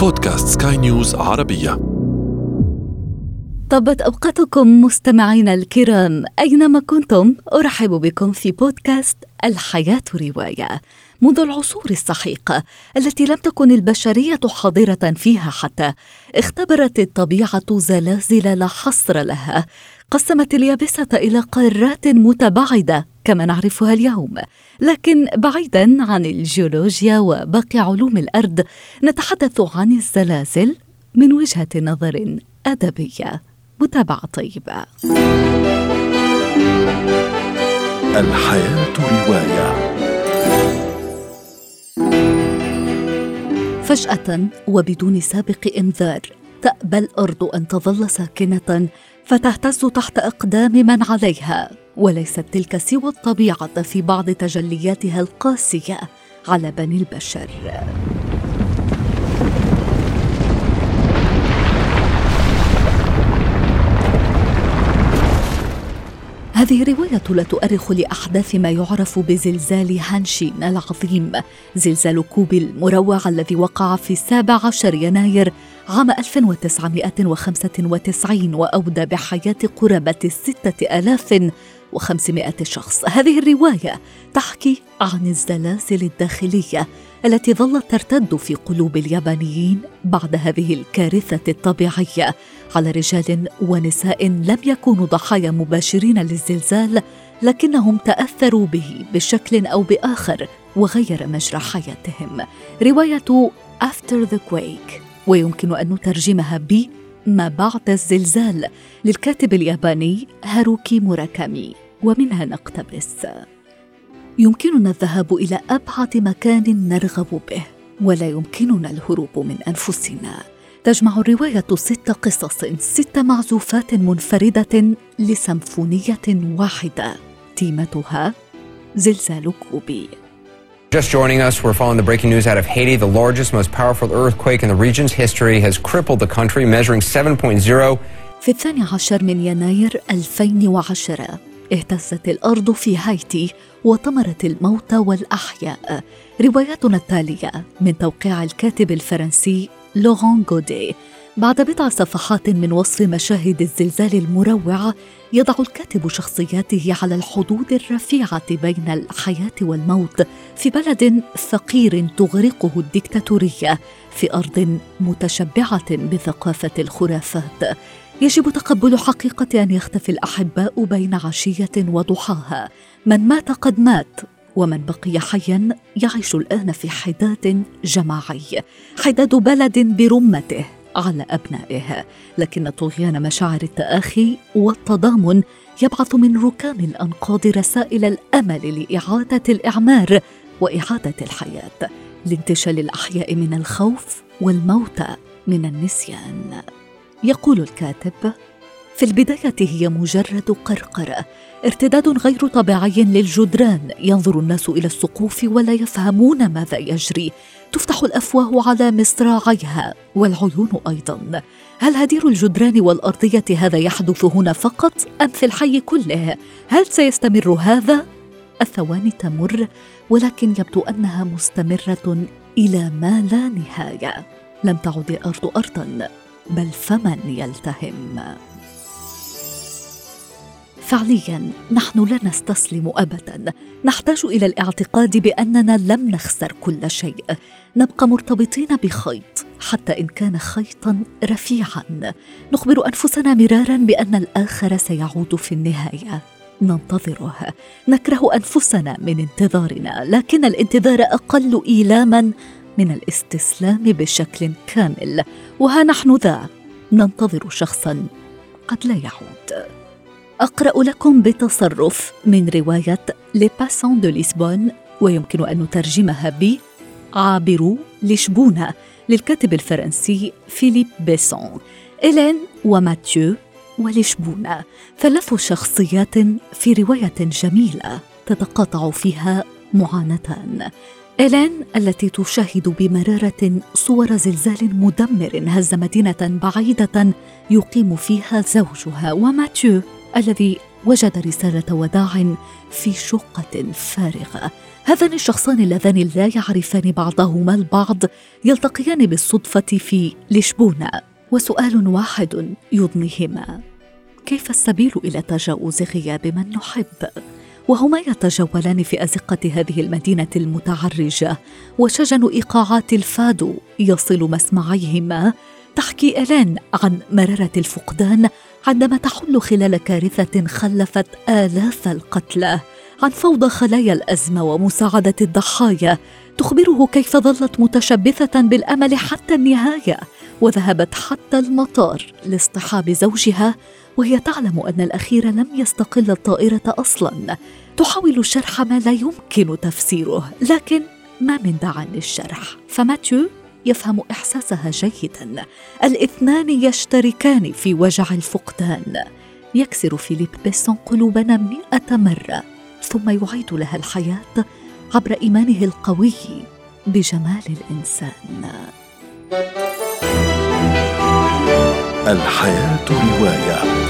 بودكاست سكاي نيوز عربية. طبت أوقاتكم مستمعينا الكرام أينما كنتم أرحب بكم في بودكاست الحياة رواية. منذ العصور السحيقة التي لم تكن البشرية حاضرة فيها حتى اختبرت الطبيعة زلازل لا حصر لها قسمت اليابسة إلى قارات متباعدة كما نعرفها اليوم. لكن بعيدا عن الجيولوجيا وباقي علوم الأرض نتحدث عن الزلازل من وجهة نظر أدبية. متابعة طيبة. الحياة رواية. فجأة وبدون سابق إنذار تأبى الأرض أن تظل ساكنة فتهتز تحت أقدام من عليها وليست تلك سوى الطبيعة في بعض تجلياتها القاسية على بني البشر. هذه الرواية لا تؤرخ لأحداث ما يعرف بزلزال هانشين العظيم. زلزال كوبي المروع الذي وقع في السابع عشر يناير عام 1995 وأودى بحياة قرابة الستة آلاف وخمسمائة شخص. هذه الرواية تحكي عن الزلازل الداخلية التي ظلت ترتد في قلوب اليابانيين بعد هذه الكارثة الطبيعية على رجال ونساء لم يكونوا ضحايا مباشرين للزلزال لكنهم تأثروا به بشكل أو بآخر وغير مجرى حياتهم. رواية After the Quake ويمكن أن نترجمها ب ما بعد الزلزال للكاتب الياباني هاروكي موراكامي ومنها نقتبس. يمكننا الذهاب إلى أبعد مكان نرغب به ولا يمكننا الهروب من أنفسنا. تجمع الرواية ست قصص ست معزوفات منفردة لسمفونية واحدة. تيمتها زلزال كوبي. Just joining us, we're following the breaking news out of Haiti. The largest, most powerful earthquake in the region's history has crippled the country, measuring 7.0. في الثاني عشر من يناير 2010 اهتزت الأرض في هايتي وطمرت الموتى والأحياء رواياتنا التالية من توقيع الكاتب الفرنسي لوران غودي بعد بضع صفحات من وصف مشاهد الزلزال المروعة يضع الكاتب شخصياته على الحدود الرفيعة بين الحياة والموت في بلد فقير تغرقه الدكتاتورية في أرض متشبعة بثقافة الخرافات. يجب تقبل حقيقة أن يختفي الأحباء بين عشية وضحاها. من مات قد مات ومن بقي حيا يعيش الآن في حداد جماعي. حداد بلد برمته. على أبنائه. لكن طغيان مشاعر التآخي والتضامن يبعث من ركام الأنقاض رسائل الأمل لإعادة الإعمار وإعادة الحياة لانتشال الأحياء من الخوف والموتى من النسيان. يقول الكاتب في البداية هي مجرد قرقرة ارتداد غير طبيعي للجدران. ينظر الناس إلى السقوف ولا يفهمون ماذا يجري. تفتح الأفواه على مصراعيها والعيون أيضا. هل هدير الجدران والأرضية هذا يحدث هنا فقط أم في الحي كله؟ هل سيستمر هذا؟ الثواني تمر ولكن يبدو أنها مستمرة إلى ما لا نهاية. لم تعد الأرض ارضا بل فمن يلتهم. فعليا نحن لا نستسلم ابدا. نحتاج إلى الاعتقاد بأننا لم نخسر كل شيء. نبقى مرتبطين بخيط حتى إن كان خيطا رفيعا. نخبر أنفسنا مرارا بأن الآخر سيعود في النهاية. ننتظره. نكره أنفسنا من انتظارنا لكن الانتظار أقل إيلاما من الاستسلام بشكل كامل. وها نحن ذا؟ ننتظر شخصا قد لا يعود. أقرأ لكم بتصرف من رواية لي باسون دو لشبون ويمكن أن نترجمها ب عابرو لشبونة للكاتب الفرنسي فيليب بيسون إلين وماتيو ولشبونة. ثلاث شخصيات في رواية جميلة تتقاطع فيها معاناتان. إيلين التي تشاهد بمرارة صور زلزال مدمر هز مدينة بعيدة يقيم فيها زوجها. وماتيو الذي وجد رسالة وداع في شقة فارغة. هذان الشخصان اللذان لا يعرفان بعضهما البعض يلتقيان بالصدفة في لشبونة. وسؤال واحد يضنيهما كيف السبيل إلى تجاوز غياب من نحب؟ وهما يتجولان في أزقة هذه المدينة المتعرجة وشجن إيقاعات الفادو يصل مسمعيهما. تحكي إلين عن مرارة الفقدان عندما تحل خلال كارثة خلفت آلاف القتلى. عن فوضى خلايا الأزمة ومساعدة الضحايا تخبره كيف ظلت متشبثة بالأمل حتى النهاية وذهبت حتى المطار لاصطحاب زوجها وهي تعلم أن الأخير لم يستقل الطائرة أصلا. تحاول شرح ما لا يمكن تفسيره لكن ما من داع للشرح. فماتيو يفهم إحساسها جيدا. الاثنان يشتركان في وجع الفقدان. يكسر فيليب بيسون قلوبنا مئة مرة ثم يعيد لها الحياة عبر إيمانه القوي بجمال الإنسان. الحياة رواية.